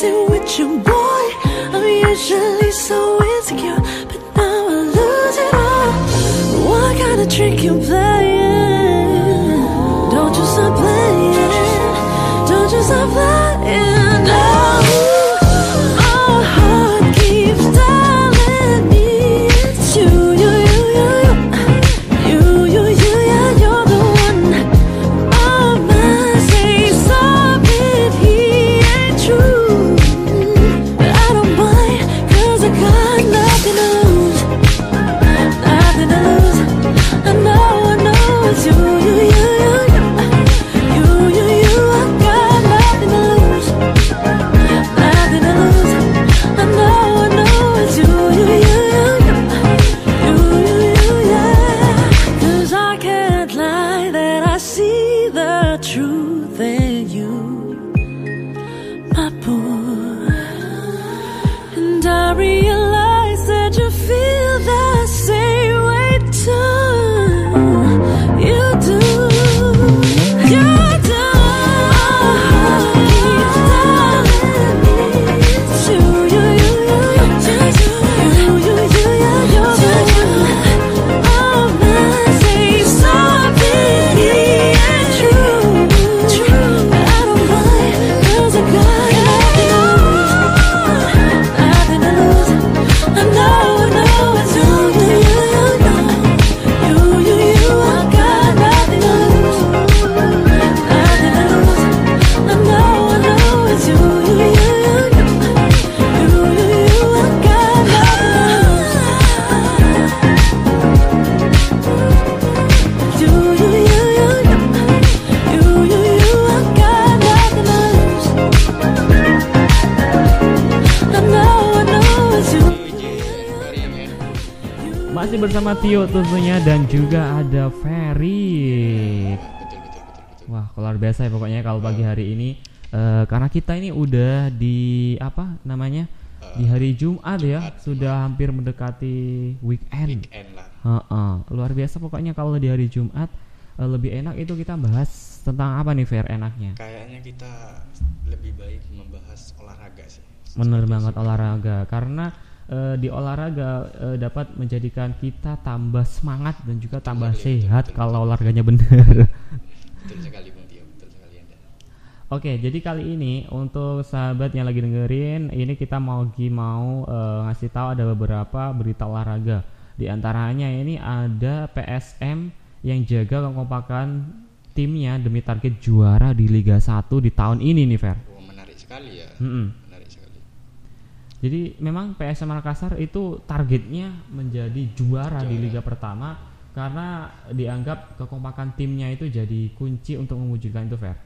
messing with you, boy. I'm usually so insecure, but now I lose it all. What kind of trick you play? Bersama Tio tentunya dan juga ada Ferry. Wah, luar biasa ya pokoknya kalau pagi hari ini eh, karena kita ini udah di apa namanya? di hari Jumat ya, sudah hampir mendekati weekend. weekend lah Heeh, luar biasa pokoknya kalau di hari Jumat eh, lebih enak itu kita bahas tentang apa nih Fer enaknya? kayaknya kita lebih baik membahas olahraga sih Bener banget olahraga karena eh, di olahraga eh, dapat menjadikan kita tambah semangat dan juga tambah betul, betul, sehat betul, kalau olahraganya bener. betul sekali bung Tio betul sekali anda Oke, jadi kali ini untuk sahabat yang lagi dengerin, ini kita mau mau eh, ngasih tahu ada beberapa berita olahraga. Di antaranya ini ada PSM yang jaga kekompakan timnya demi target juara di Liga 1 di tahun ini nih, Fer. oh menarik sekali ya menarik sekali Jadi memang PSM Makassar itu targetnya menjadi juara di Juara. Liga pertama karena dianggap kekompakan timnya itu jadi kunci untuk mewujudkan itu, Fer.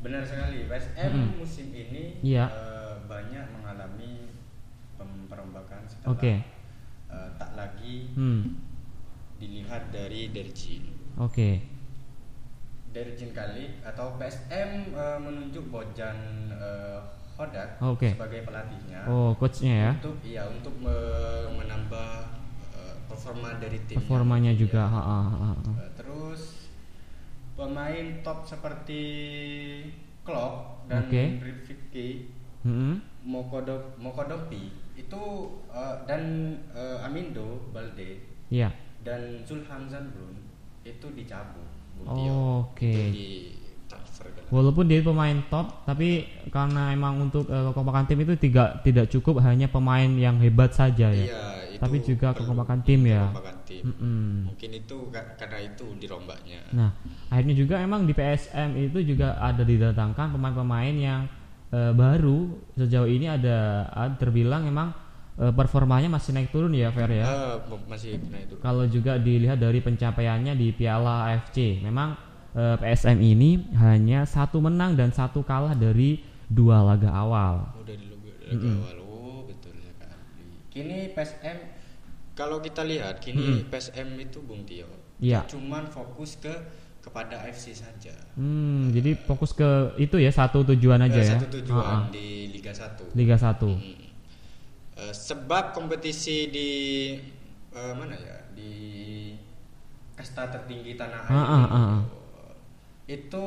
benar sekali PSM Mm-mm. musim ini Iya. eh, banyak mengalami perombakan setelah Oke. eh, tak lagi Hmm. dilihat dari Derjin Oke. Derjin kali atau PSM eh, menunjuk Bojan eh, Hodak Oke. sebagai pelatihnya Oh, coachnya ya. untuk iya untuk me- menambah eh, performa dari tim Performanya juga. ha, ha, ha, ha. terus pemain top seperti Klopp dan Oke. Rifki Mm-mm. Mokodo Mokodopi itu eh, dan eh, Amindo Balde Iya. dan Zulham Zanbrun itu dicabut Oh, oke. Itu di. Walaupun dia pemain top, tapi karena emang untuk eh, kekompakan tim itu tidak tidak cukup hanya pemain yang hebat saja ya. Iya, itu Tapi juga kekompakan tim ya. kekompakan tim. Mm-mm. Mungkin itu ka- karena itu dirombaknya. Nah, akhirnya juga emang di PSM itu juga ada didatangkan pemain-pemain yang eh, baru sejauh ini ada, ada terbilang emang eh, performanya masih naik turun ya, Fer ya. M- masih kena itu. Kalau juga dilihat dari pencapaiannya di Piala AFC, memang eh, PSM ini hanya satu menang dan satu kalah dari dua laga awal. Udah di logo dari awal. Oh, betul sekali. Kini PSM kalau kita lihat kini PSM itu Bung Tio. Dia Cuman fokus ke kepada AFC saja. Hmm, jadi fokus ke itu ya satu tujuan aja Eh, ya. Satu tujuan Ha-ha. di Liga 1. Liga 1. Hmm. Eh, sebab kompetisi di eh, mana ya di kasta tertinggi tanah air ah, ini, ah, ah. Itu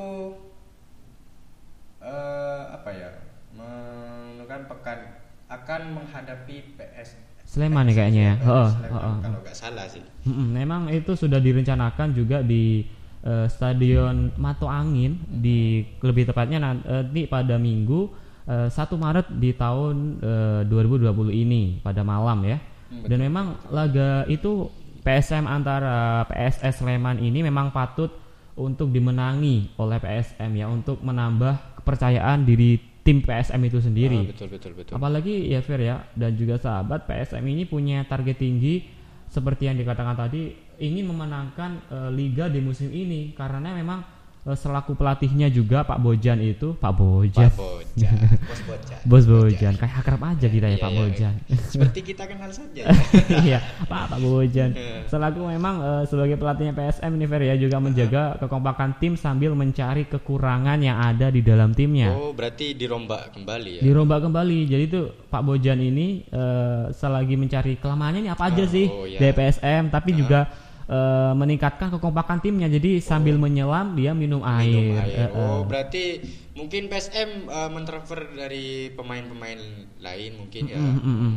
eh, apa ya menentukan pekan akan menghadapi PS Sleman ya kayaknya ya. Heeh, Sleman, heeh. kalau nggak salah sih memang itu sudah direncanakan juga di eh, Stadion Mato Angin di lebih tepatnya nanti pada Minggu eh, 1 Maret di tahun eh, 2020 ini pada malam ya. Dan memang laga itu PSM antara PSS Sleman ini memang patut untuk dimenangi oleh PSM ya untuk menambah kepercayaan diri tim PSM itu sendiri. Ah, betul betul betul Apalagi ya Fer ya dan juga sahabat PSM ini punya target tinggi seperti yang dikatakan tadi ingin memenangkan eh, liga di musim ini karena memang selaku pelatihnya juga Pak Bojan itu Pak Bojan. Pak Bojan bos Bojan Bos Bojan kayak akrab aja kita ya Iya, Pak iya. Bojan. seperti kita kenal saja Iya, Pak Pak Bojan. Selaku memang eh, sebagai pelatihnya PSM ini Fer ya juga menjaga kekompakan tim sambil mencari kekurangan yang ada di dalam timnya. oh berarti dirombak kembali ya dirombak kembali jadi tuh Pak Bojan ini eh, selagi mencari kelemahannya ini apa aja Oh, sih oh, ya. dari PSM tapi juga eh, meningkatkan kekompakan timnya jadi sambil menyelam dia minum air, minum air. eh. Oh, berarti mungkin PSM uh, mentransfer dari pemain-pemain lain mungkin ya. Mm, mm,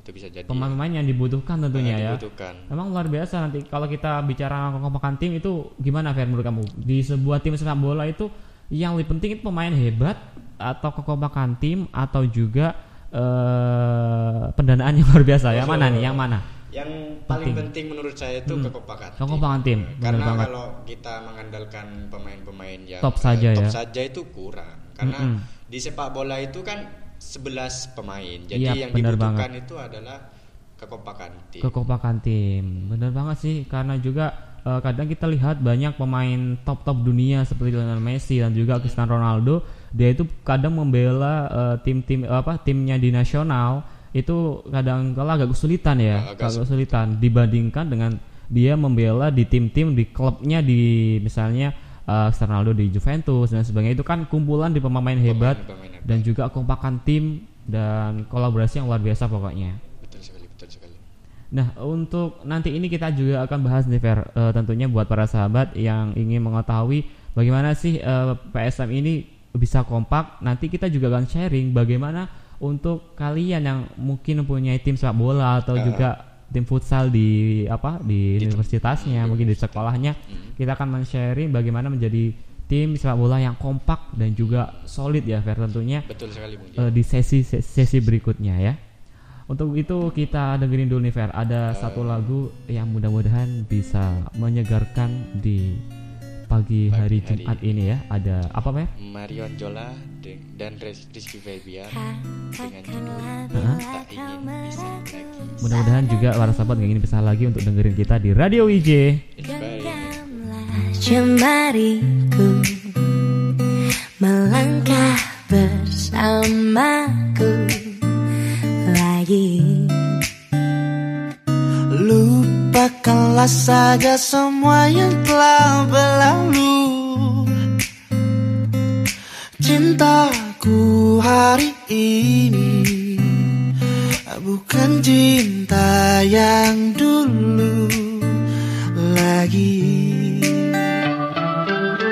Itu bisa jadi. pemain-pemain yang dibutuhkan tentunya Eh, ya dibutuhkan. Memang luar biasa nanti kalau kita bicara kekompakan tim itu gimana Fer menurut kamu di sebuah tim sepak bola itu yang lebih penting itu pemain hebat atau kekompakan tim atau juga eh pendanaan yang luar biasa yang mana nih yang mana Yang paling Penting. penting, menurut saya itu kekompakan. tim. Kekompakan tim, benar Karena banget. kalau kita mengandalkan pemain-pemain yang Top eh, saja top ya. saja itu kurang. Karena Mm-mm. di sepak bola itu kan 11 pemain. Jadi Iya, yang benar dibutuhkan itu adalah kekompakan tim. kekompakan tim bener banget sih karena juga eh, kadang kita lihat banyak pemain top top dunia seperti Lionel Messi dan juga Cristiano Ronaldo dia itu kadang membela eh, tim-tim apa timnya di nasional itu kadang kala agak kesulitan ya Agak agak kesulitan dibandingkan dengan dia membela di tim-tim di klubnya di misalnya Cristiano Ronaldo di Juventus dan sebagainya itu kan kumpulan di pemain hebat hebat. dan juga kekompakan tim dan kolaborasi yang luar biasa pokoknya Betul sekali, betul sekali. Nah, untuk nanti ini kita juga akan bahas nih Fer, Eh, tentunya buat para sahabat yang ingin mengetahui bagaimana sih eh, PSM ini bisa kompak. Nanti kita juga akan sharing bagaimana untuk kalian yang mungkin mempunyai tim sepak bola atau Ya. juga tim futsal di apa di, tem- universitasnya, mungkin di universitas. sekolahnya. Mm. Kita akan men-sharing bagaimana menjadi tim sepak bola yang kompak dan juga solid ya Fer tentunya Betul sekali mungkin. eh, di sesi sesi berikutnya ya. Untuk itu kita dengerin dulu nih Fer. Ada satu lagu yang mudah-mudahan bisa menyegarkan di pagi, Pagi hari hari. Jumat ini ya. Ada apa Fer? Marion Jola dan Rizky Febian dengan judul Hah? Tak Ingin Bisa Lagi. Mudah-mudahan juga para sahabat gak ingin bisa lagi untuk dengerin kita di Radio WJ. Inspiring. Jemariku melangkah bersamaku Saja semua yang telah berlalu. Cintaku hari ini Bukan cinta yang dulu lagi.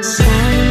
Sanggupkah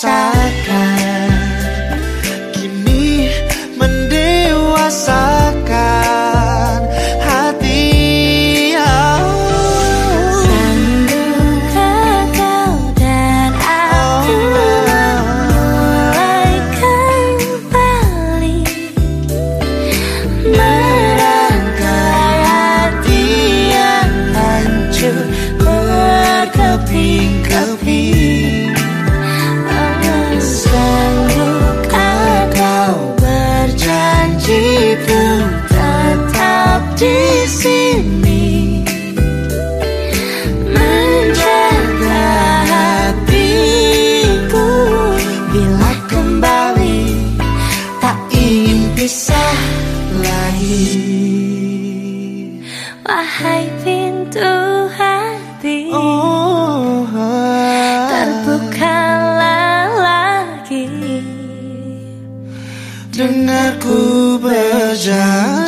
kita lagi. Wahai pintu hati oh, Terbukalah lagi. Dengarku berjalan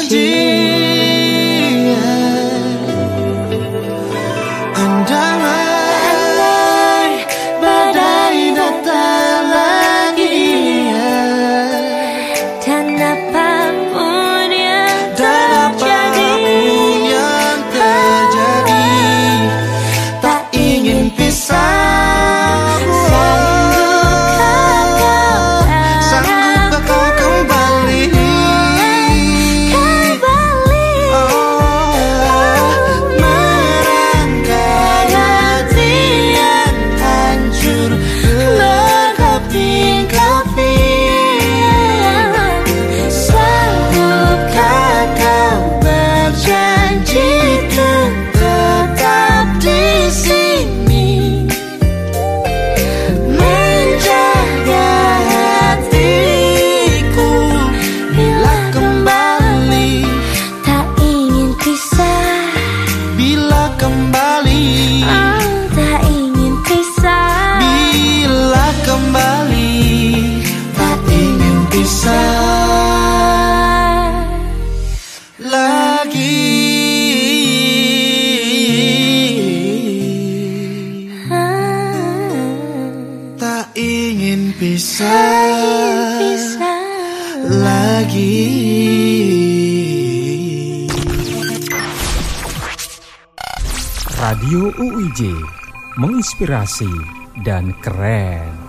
Radio UIJ menginspirasi dan keren.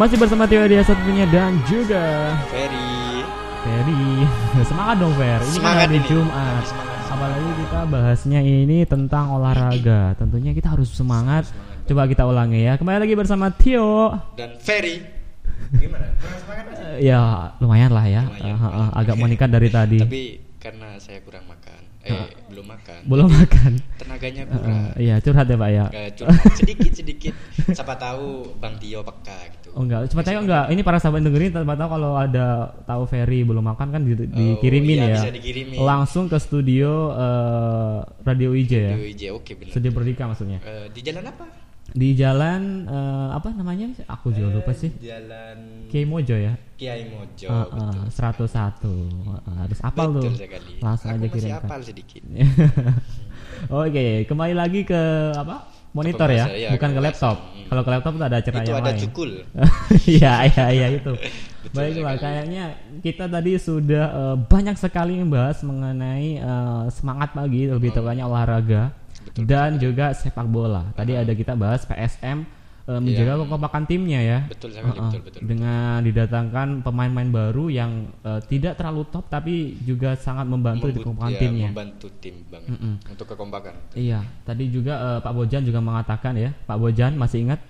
Masih bersama Tio Dia satunya dan juga Ferry. Ferry. Semangat dong Fer. Ini Semangat kan hari ini. Jumat. Semangat. Apalagi kita bahasnya ini tentang olahraga. Tentunya kita harus semangat. Coba kita ulangi ya. Kembali lagi bersama Tio. Dan Ferry. Gimana? Kurang semangat Ya lumayan lah ya. Lumayan. Eh, eh, agak meningkat dari tadi. Tapi karena saya kurang makan, eh belum makan. Belum makan. Tenaganya Eh, kurang. eh, Iya curhat ya Pak ya. Curhat sedikit sedikit. Siapa tahu Bang Tio peka gitu. Oh enggak, cepat aja enggak. Ini para sahabat dengerin tempat tahu kalau ada tahu Ferry belum makan kan di- dikirimin iya, ya. bisa dikirimin. Langsung ke studio eh, Radio IJ ya. Di WJ, oke benar. Studio Berdika maksudnya. Eh, di jalan apa? Di jalan eh, apa namanya? Aku juga lupa sih. Jalan Kiai Mojo ya. Kiai Mojo. Ah, betul. ah, 101. Ah, harus apal Betul tuh. sekali. Langsung Aku aja masih kirimkan. apal sedikit. Oke, kembali lagi ke apa? Monitor ya, iya, bukan ke laptop. Hmm. Kalau ke laptop tuh ada cerita Itu yang ada lain. cukul. Iya, iya, iya itu. Betul Baiklah, kayaknya kita tadi sudah eh, banyak sekali membahas mengenai eh, semangat pagi, lebih tepatnya olahraga Hmm. Betul, dan juga sepak bola. Tadi ada kita bahas PSM eh, menjaga Iya. kekompakan timnya ya. Betul sekali, Heeh. betul, betul. Dengan didatangkan pemain-pemain baru yang eh, tidak terlalu top tapi juga sangat membantu di Membut- kekompakan ya, timnya. membantu tim banget Mm-mm. untuk kekompakan. Iya, tadi juga eh, Pak Bojan juga mengatakan ya, Pak Bojan masih ingat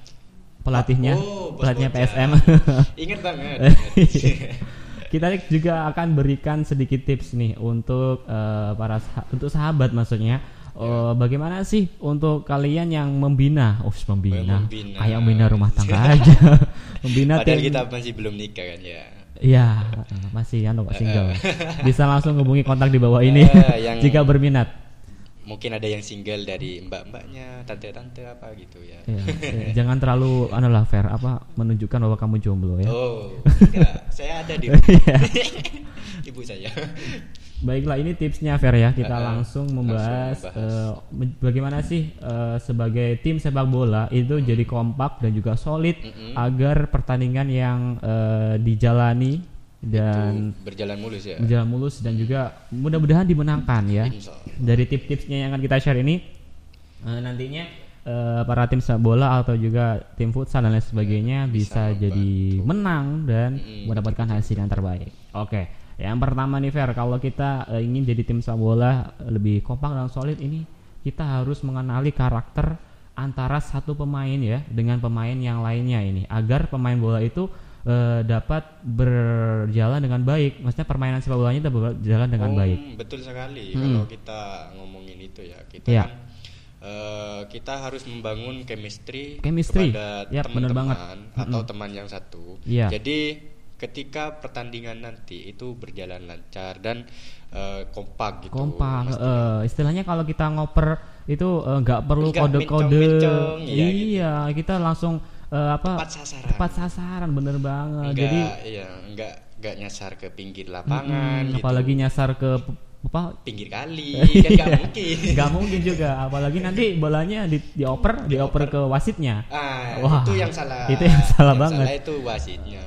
pelatihnya, Oh, pelatihnya Bojan. PSM. Ingat banget. Kita juga akan berikan sedikit tips nih untuk eh, para sah- untuk sahabat maksudnya. Ya. Eh, bagaimana sih untuk kalian yang membina, oh membina, Membina. kayak membina rumah tangga aja, membina Padahal tim- kita masih belum nikah kan ya. Iya, eh, masih anu Pak, single. Bisa langsung hubungi kontak di bawah ini Eh, yang- jika berminat. Mungkin ada yang single dari mbak-mbaknya, tante-tante apa gitu ya. Iya, iya. jangan terlalu anu lah fair apa menunjukkan bahwa kamu jomblo ya. Oh, tidak. saya ada di Iya. ibu saya. Baiklah ini tipsnya Fer ya kita Eh, langsung membahas langsung membahas. eh, bagaimana sih eh, sebagai tim sepak bola itu jadi kompak dan juga solid Mm-mm. agar pertandingan yang eh, dijalani dan Itu berjalan mulus ya. berjalan mulus dan juga mudah-mudahan dimenangkan ya. Dari tip-tipsnya yang akan kita share ini eh, nantinya eh, para tim sepak bola atau juga tim futsal dan lain sebagainya bisa, Bisa jadi menang dan Mm-mm, mendapatkan hasil yang terbaik. Oke, yang pertama nih Fer, kalau kita eh, ingin jadi tim sepak bola lebih kompak dan solid ini kita harus mengenali karakter antara satu pemain ya dengan pemain yang lainnya ini agar pemain bola itu eh, dapat berjalan dengan baik. Maksudnya permainan sepak bolanya itu berjalan dengan Oh, baik. Betul sekali. Hmm. Kalau kita ngomongin itu ya, kita Iya. kan eh, kita harus membangun chemistry, Chemistry. kepada Yap, bener teman-teman atau Mm-mm. teman yang satu. Iya. Jadi ketika pertandingan nanti itu berjalan lancar dan eh, kompak gitu. kompak eh, istilahnya kalau kita ngoper itu eh, nggak perlu Nggak kode-kode mencong-mencong, iya, iya kita langsung eh, apa Tepat sasaran. tepat sasaran bener banget Enggak, jadi iya, enggak enggak nyasar ke pinggir lapangan mm, gitu. apalagi nyasar ke apa pinggir kali kan enggak mungkin. nggak mungkin juga apalagi nanti bolanya di, dioper dioper ke wasitnya Ah, Wah, itu yang salah. itu yang salah banget. Salah itu wasitnya.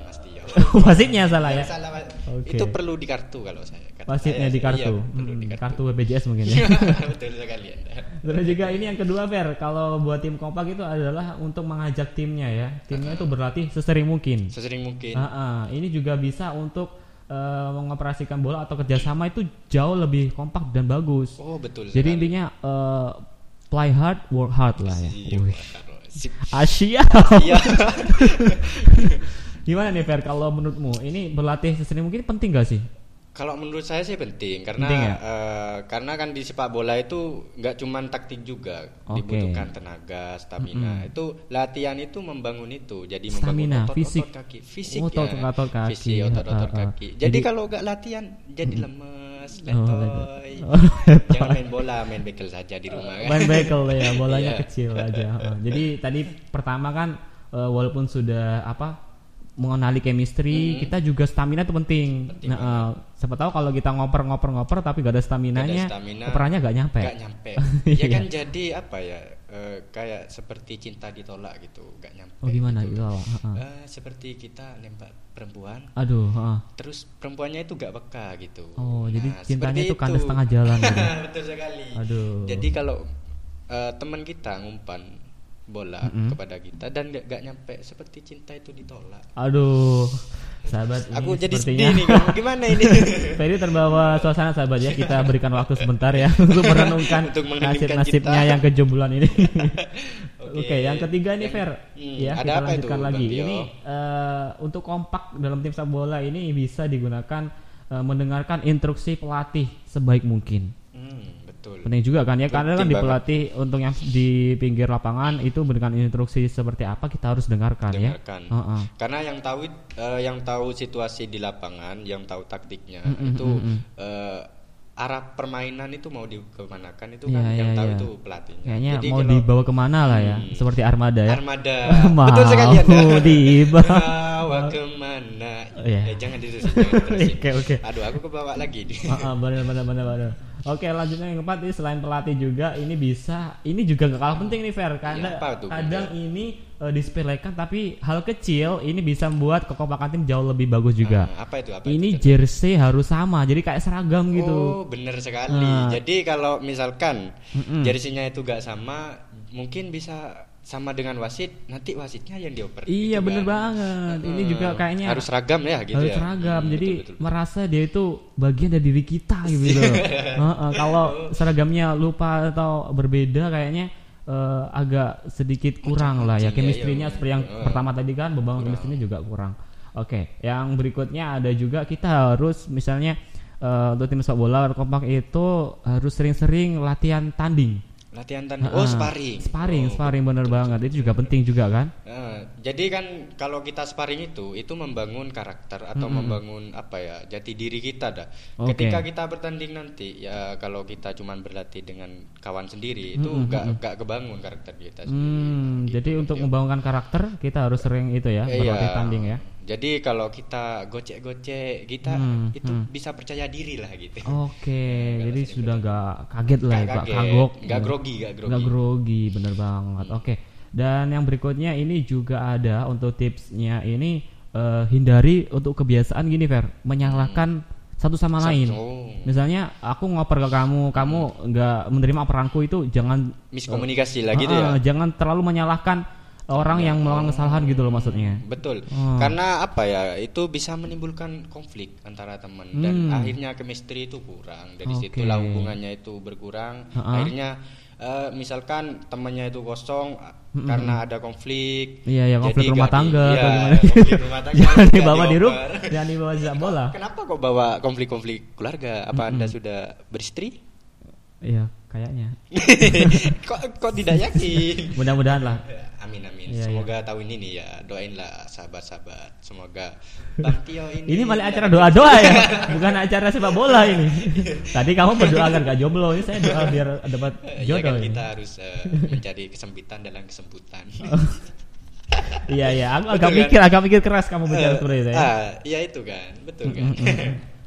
wasitnya salah ya salah, Oke. Itu perlu di kartu kalau saya. Kata wasitnya saya di sih, kartu Iya, perlu Hmm, di kartu BPJS mungkin ya Betul sekali Anda. Terus juga ini yang kedua Fer, kalau buat tim kompak itu adalah untuk mengajak timnya ya. Timnya itu berlatih sesering mungkin. Sesering mungkin. Ah, ah. ini juga bisa untuk eh, mengoperasikan bola atau kerjasama itu jauh lebih kompak dan bagus. Oh, betul Jadi sekali. intinya eh, play hard, work hard lah ya. Iya. Sip. Asia. Gimana nih Fer kalau menurutmu ini berlatih sesering mungkin penting gak sih? Kalau menurut saya sih penting karena Penting ya? eh, karena kan di sepak bola itu nggak cuman taktik juga Oke. dibutuhkan tenaga, stamina. Itu latihan itu membangun itu. Jadi Stamina, membangun otot, fisik. otot kaki, fisik Oh, ya. otot-otot kaki. Fisik otot-otot Ah, ah. kaki. Jadi, Jadi- kalau nggak latihan jadi lemes, Oh, letoy. oh, letoy. Jangan main bola, main bekel saja di rumah kan. main bekel ya bolanya Iya. kecil aja Heeh. jadi tadi pertama kan eh, walaupun sudah apa mengenali chemistry kita juga stamina itu penting, Hmm. Penting nah, eh, siapa tahu kalau kita ngoper-ngoper-ngoper tapi gak ada stamina nya Nggak ada stamina, operannya gak nyampe Nggak nyampe. ya Iya. kan jadi apa ya? eh, kayak seperti cinta ditolak gitu, nggak nyampe. oh gimana gitu. gitu Heeh. Eh, seperti kita nembak perempuan aduh heeh. terus perempuannya itu gak peka gitu. oh jadi Nah, cintanya seperti itu kandas setengah jalan gitu. Betul sekali. Aduh. Jadi kalau eh, teman kita ngumpan bola kepada kita dan gak, gak nyampe seperti cinta itu ditolak. Aduh, sahabat. ini Aku jadi sepertinya- sedih nih, kamu gimana ini? Ferry terbawa suasana sahabat ya. Kita berikan waktu sebentar ya untuk merenungkan Untuk nasib-nasibnya cinta. yang kejombloan ini. Oke. Oke, yang ketiga nih Yang- Fer. Hmm, ya, ada kita apa lanjutkan itu, lagi. Ini eh, untuk kompak dalam tim sepak bola ini bisa digunakan eh, mendengarkan instruksi pelatih sebaik mungkin. Hmm, betul. Penting juga kan ya karena kan di pelatih untuk yang di pinggir lapangan itu memberikan instruksi seperti apa kita harus dengarkan, Dengarkan. ya. Heeh. Karena yang tahu eh, yang tahu situasi di lapangan, yang tahu taktiknya Mm-mm, itu mm-mm. eh, arah permainan itu mau dikemanakan itu Iya, kan yang iya, tahu iya. itu pelatihnya. Kayaknya Jadi mau kalau dibawa ke mana lah ya, Hmm. seperti armada ya. Armada. Mau Betul sekali Anda. dibawa. Bawa ke mana? Oh, iya. Eh, jangan diterusin. Oke, oke. Aduh, aku kebawa lagi benar benar benar benar. Oke lanjutnya yang keempat ini selain pelatih juga ini bisa ini juga gak kalah penting nih Fer karena Iya, apa tuh, kadang Bunda? ini eh, disepelekan tapi hal kecil ini bisa membuat kekompakan tim jauh lebih bagus juga. Ah, apa itu? Apa ini itu? jersey harus sama jadi kayak seragam gitu. Oh, bener sekali. Nah. Jadi kalau misalkan Mm-mm. jersinya itu gak sama, mungkin bisa sama dengan wasit. Nanti wasitnya yang dioper. Iya gitu bener kan. banget. Ini Hmm, juga kayaknya harus seragam ya gitu harus ya. seragam. Hmm, Jadi betul, betul. merasa dia itu bagian dari diri kita gitu. loh. Heeh, kalau seragamnya lupa atau berbeda kayaknya eh, agak sedikit kurang lah ya. Iya, Chemistry-nya iya. seperti yang Heeh. pertama tadi kan membangun chemistry-nya juga kurang. Oke, yang berikutnya ada juga kita harus misalnya eh, untuk tim sepak bola kompak itu harus sering-sering latihan tanding. Latihan tanding. Oh, Heeh. sparring. Sparring, Oh, sparring bener banget. Itu juga penting juga kan? Nah, jadi kan kalau kita sparring itu itu membangun karakter atau membangun apa ya jati diri kita dah. Oke. Ketika kita bertanding nanti ya kalau kita cuman berlatih dengan kawan sendiri itu gak gak kebangun karakter kita sendiri. Hmm, Gitu, jadi untuk Tio. membangunkan karakter kita harus sering itu ya Eh, berlatih iya. tanding ya. Jadi kalau kita gocek-gocek kita Hmm, itu hmm. bisa percaya diri lah gitu. Oke, jadi sudah nggak kaget lah ya, Nggak kagok, nggak grogi, nggak grogi. nggak grogi, bener banget. Oke, dan yang berikutnya ini juga ada untuk tipsnya ini eh, hindari untuk kebiasaan gini Fer, menyalahkan satu sama Satu- lain. Misalnya aku ngoper ke kamu, kamu nggak menerima operanku itu jangan Miskomunikasi lah gitu Ah, ya. jangan terlalu menyalahkan orang yang melakukan kesalahan gitu loh maksudnya. Betul. Hmm. Karena apa ya? Itu bisa menimbulkan konflik antara teman dan Hmm. akhirnya chemistry itu kurang. Dari Oke. situlah hubungannya itu berkurang. Ha-ha. Akhirnya eh, misalkan temannya itu kosong a- karena ada konflik. Iya, ya konflik rumah di- tangga atau iya, gimana? konflik rumah tangga jangan dibawa di rumah, jangan dibawa sepak bola. Kenapa kok bawa konflik-konflik keluarga? Apa Anda sudah beristri? Iya, kayaknya. kok kok tidak yakin? Mudah-mudahan lah. Amin amin. Iya, Semoga tahun ini nih ya doainlah sahabat-sahabat. Semoga Bang Tio ini. Ini malah acara doa-doa ya, bukan acara sepak bola ini. Tadi kamu berdoa agar gak jomblo, ini saya doa biar dapat Ya jodoh. kan ini. kita harus eh, mencari kesempitan dalam kesembutan. Iya iya, aku Betul agak kan? mikir, agak mikir keras kamu bicara seperti itu ya. Ah, ya itu kan, betul kan.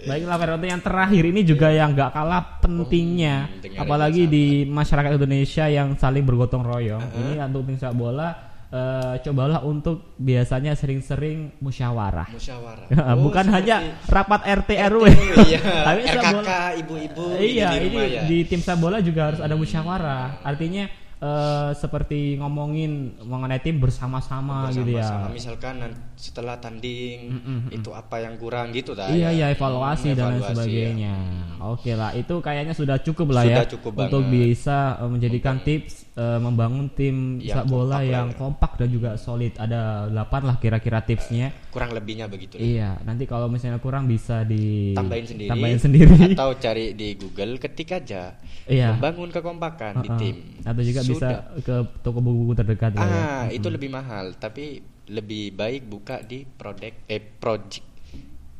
Baiklah Fer, untuk yang terakhir ini juga yang gak kalah pentingnya, dengar apalagi di masyarakat Indonesia yang saling bergotong royong. Ini untuk tim sepak bola, eh, cobalah untuk biasanya sering-sering musyawarah. Musyawarah. Ah, Oh, Bukan hanya rapat RT RW. Iya, Tapi RKK bola- ibu-ibu iya, di ini rumah ya. di tim sepak bola juga harus ada musyawarah. Artinya eh, seperti ngomongin mengenai tim bersama-sama gitu ya. Misalkan setelah tanding itu apa yang kurang gitu dah. Iya ya. ya evaluasi Hmm, dan lain evaluasi, sebagainya. ya. Oke lah, itu kayaknya sudah cukup lah Sudah ya cukup untuk banget. bisa eh, menjadikan tips eh, membangun tim Yang sepak bola kompak lah yang ya. kompak dan juga solid. Ada 8 lah kira-kira tipsnya. Kurang lebihnya begitu. Iya, nanti kalau misalnya kurang bisa di Tambahin sendiri. tambahin sendiri. Atau cari di Google ketik aja. Iya. Membangun kekompakan di Heeh. tim. Atau juga bisa ke toko buku-buku terdekat ya. Ah, itu lebih mahal, tapi lebih baik buka di produk eh project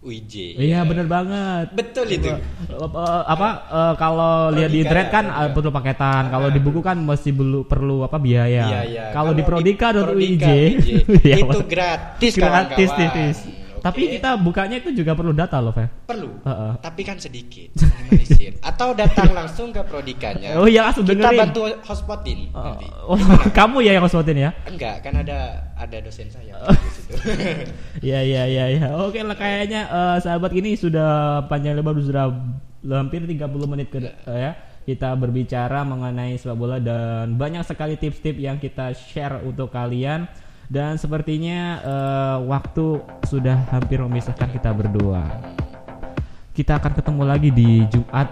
UIJ. Iya bener banget. Betul itu. Eh, eh, apa eh, kalau lihat di internet kan eh, perlu paketan. Kalau di buku kan masih perlu perlu apa biaya. Iya, iya. Kalau di Kalau Prodika iya, itu gratis gratis kawan-kawan. titis. Tapi kita bukanya itu juga perlu data loh, Fe. perlu, Heeh. tapi kan sedikit. minimalisir. Atau datang langsung ke prodikanya. Oh iya, langsung Kita dengerin. bantu hotspotin nanti. oh, kamu ya yang hotspotin ya? Enggak, kan ada ada dosen saya di situ. Iya iya iya iya. Oke lah kayaknya eh, sahabat ini sudah panjang lebar sudah hampir 30 menit ke eh, ya. kita berbicara mengenai sepak bola dan banyak sekali tips-tips yang kita share untuk kalian dan sepertinya eh, waktu sudah hampir memisahkan kita berdua. Kita akan ketemu lagi di Jumat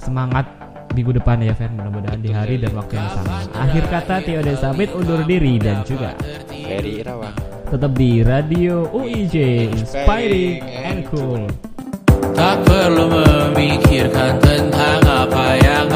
semangat minggu depan ya Fer mudah-mudahan di hari dan waktu yang sama. Akhir kata Tio Desabit undur diri dan juga Ferry Irawan tetap di Radio UIJ Inspiring and Cool. Tak perlu memikirkan tentang apa yang